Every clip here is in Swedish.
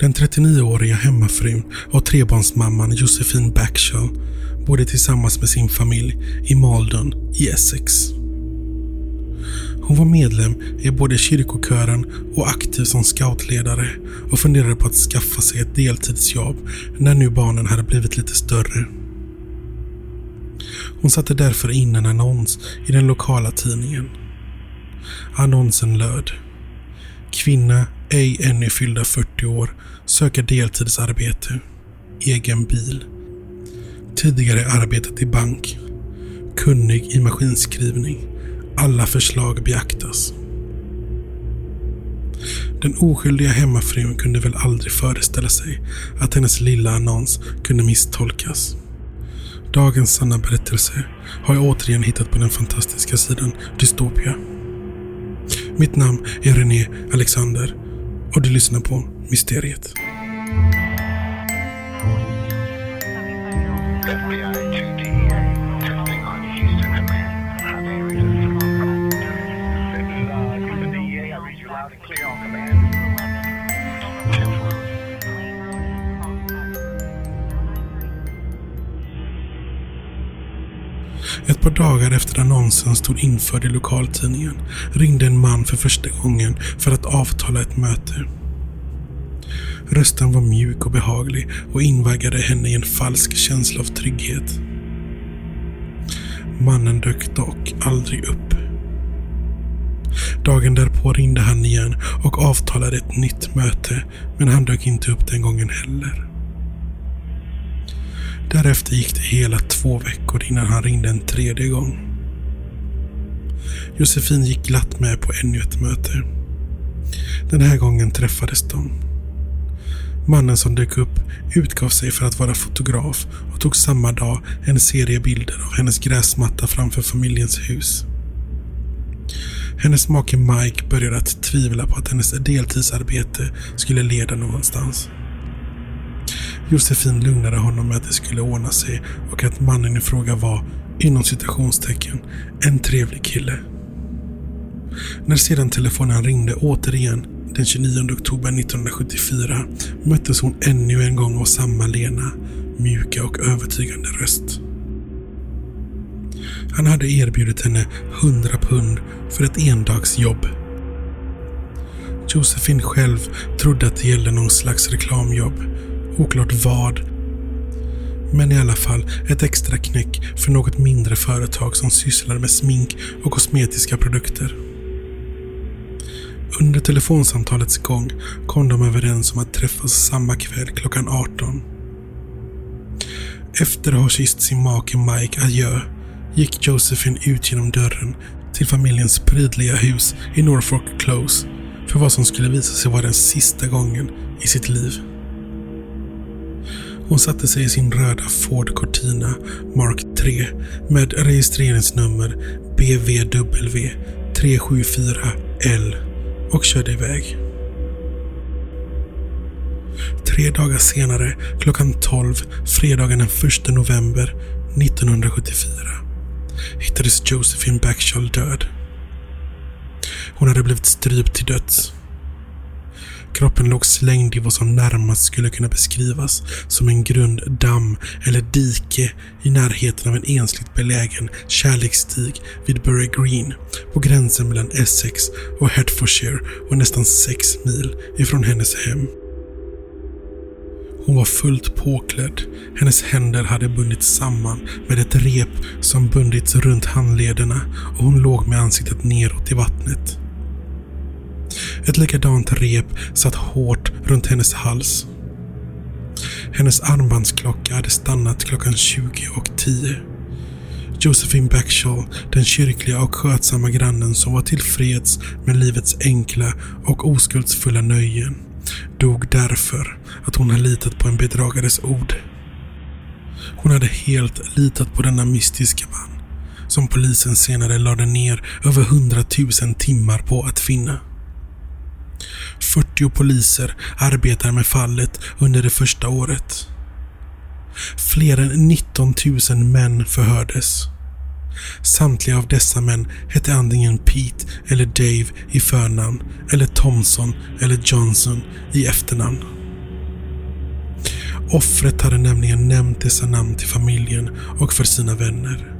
Den 39-åriga hemmafrun och trebarnsmamman Josefin Backshall bodde tillsammans med sin familj i Maldon i Essex. Hon var medlem i både kyrkokören och aktiv som scoutledare och funderade på att skaffa sig ett deltidsjobb när nu barnen hade blivit lite större. Hon satte därför in en annons i den lokala tidningen. Annonsen löd. Kvinna, ej ännu fyllda 40 år, Söka deltidsarbete. Egen bil. Tidigare arbetat i bank. Kunnig i maskinskrivning. Alla förslag beaktas. Den oskyldiga hemmafrun kunde väl aldrig föreställa sig att hennes lilla annons kunde misstolkas. Dagens sanna berättelse har jag återigen hittat på den fantastiska sidan Dystopia. Mitt namn är René Alexander och du lyssnar på Mysteriet. FBI 2D Ett par dagar efter annonsen stod införd i lokaltidningen ringde en man för första gången för att avtala ett möte. Rösten var mjuk och behaglig och invaggade henne i en falsk känsla av trygghet. Mannen dök dock aldrig upp. Dagen därpå ringde han igen och avtalade ett nytt möte, men han dök inte upp den gången heller. Därefter gick det hela två veckor innan han ringde en tredje gång. Josefin gick glatt med på ännu ett möte. Den här gången träffades de. Mannen som dök upp utgav sig för att vara fotograf och tog samma dag en serie bilder av hennes gräsmatta framför familjens hus. Hennes make Mike började att tvivla på att hennes deltidsarbete skulle leda någonstans. Josefin lugnade honom med att det skulle ordna sig och att mannen i fråga var, inom citationstecken, en trevlig kille. När sedan telefonen ringde återigen den 29 oktober 1974 möttes hon ännu en gång av samma lena, mjuka och övertygande röst. Han hade erbjudit henne 100 pund för ett endagsjobb. Josefin själv trodde att det gällde någon slags reklamjobb. Oklart vad. Men i alla fall ett extra knäck för något mindre företag som sysslar med smink och kosmetiska produkter. Under telefonsamtalets gång kom de överens om att träffas samma kväll klockan 18. Efter att ha kysst sin make Mike adjö gick Josephine ut genom dörren till familjens prydliga hus i Norfolk Close för vad som skulle visa sig vara den sista gången i sitt liv. Hon satte sig i sin röda Ford Cortina Mark 3 med registreringsnummer BVW 374L och körde iväg. Tre dagar senare, klockan 12, fredagen den 1 november 1974, hittades Josephine Backshall död. Hon hade blivit strypt till döds. Kroppen låg slängd i vad som närmast skulle kunna beskrivas som en grund damm eller dike i närheten av en ensligt belägen kärleksstig vid Bury Green på gränsen mellan Essex och Hertfordshire och nästan sex mil ifrån hennes hem. Hon var fullt påklädd. Hennes händer hade bundits samman med ett rep som bundits runt handlederna och hon låg med ansiktet neråt i vattnet. Ett likadant rep satt hårt runt hennes hals. Hennes armbandsklocka hade stannat klockan 20 och 10. Josephine Backshall, den kyrkliga och skötsamma grannen som var tillfreds med livets enkla och oskuldsfulla nöjen, dog därför att hon hade litat på en bedragares ord. Hon hade helt litat på denna mystiska man, som polisen senare lade ner över hundratusen timmar på att finna. 40 poliser arbetar med fallet under det första året. Fler än 19 000 män förhördes. Samtliga av dessa män hette antingen Pete eller Dave i förnamn eller Thompson eller Johnson i efternamn. Offret hade nämligen nämnt dessa namn till familjen och för sina vänner.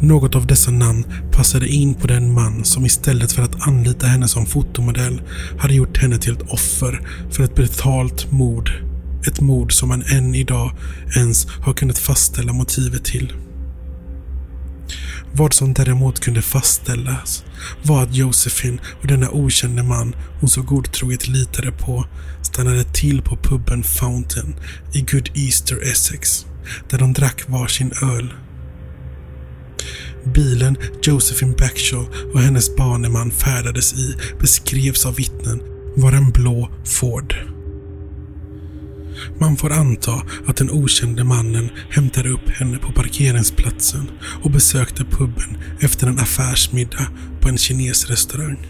Något av dessa namn passade in på den man som istället för att anlita henne som fotomodell hade gjort henne till ett offer för ett brutalt mord. Ett mord som man än idag ens har kunnat fastställa motivet till. Vad som däremot kunde fastställas var att Josephine och denna okände man hon så godtroget litade på stannade till på puben Fountain i Good Easter Essex där de drack varsin öl. Bilen Josephine Backshaw och hennes baneman färdades i beskrevs av vittnen vara en blå Ford. Man får anta att den okände mannen hämtade upp henne på parkeringsplatsen och besökte puben efter en affärsmiddag på en kinesrestaurang.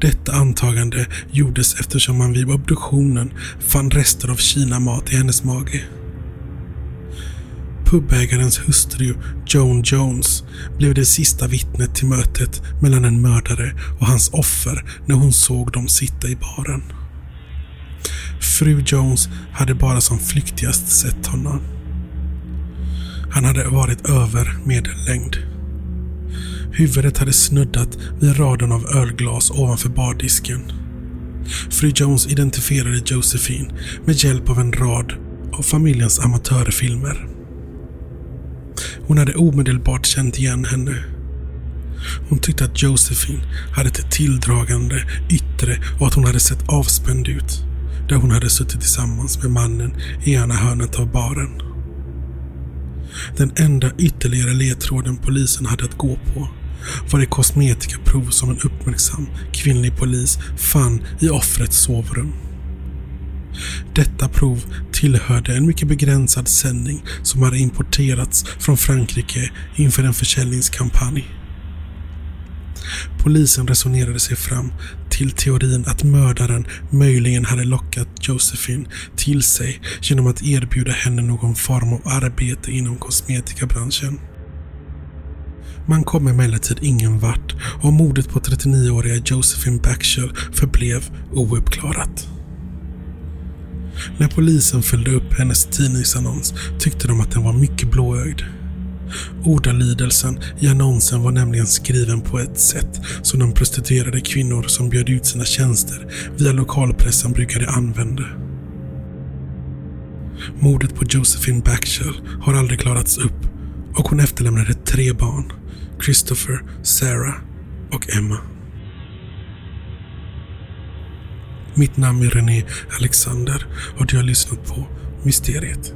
Detta antagande gjordes eftersom man vid obduktionen fann rester av kinamat i hennes mage. Pubägarens hustru Joan Jones blev det sista vittnet till mötet mellan en mördare och hans offer när hon såg dem sitta i baren. Fru Jones hade bara som flyktigast sett honom. Han hade varit över medellängd. Huvudet hade snuddat vid raden av ölglas ovanför bardisken. Fru Jones identifierade Josephine med hjälp av en rad av familjens amatörfilmer. Hon hade omedelbart känt igen henne. Hon tyckte att Josephine hade ett tilldragande yttre och att hon hade sett avspänd ut. Där hon hade suttit tillsammans med mannen i ena hörnet av baren. Den enda ytterligare ledtråden polisen hade att gå på var det kosmetikaprov som en uppmärksam kvinnlig polis fann i offrets sovrum. Detta prov tillhörde en mycket begränsad sändning som hade importerats från Frankrike inför en försäljningskampanj. Polisen resonerade sig fram till teorin att mördaren möjligen hade lockat Josephine till sig genom att erbjuda henne någon form av arbete inom kosmetikabranschen. Man kom emellertid ingen vart och mordet på 39-åriga Josephine Baxter förblev ouppklarat. När polisen följde upp hennes tidningsannons tyckte de att den var mycket blåögd. Ordalydelsen i annonsen var nämligen skriven på ett sätt som de prostituerade kvinnor som bjöd ut sina tjänster via lokalpressen brukade använda. Mordet på Josephine Backshall har aldrig klarats upp och hon efterlämnade tre barn. Christopher, Sarah och Emma. Mitt namn är René Alexander och du har lyssnat på Mysteriet.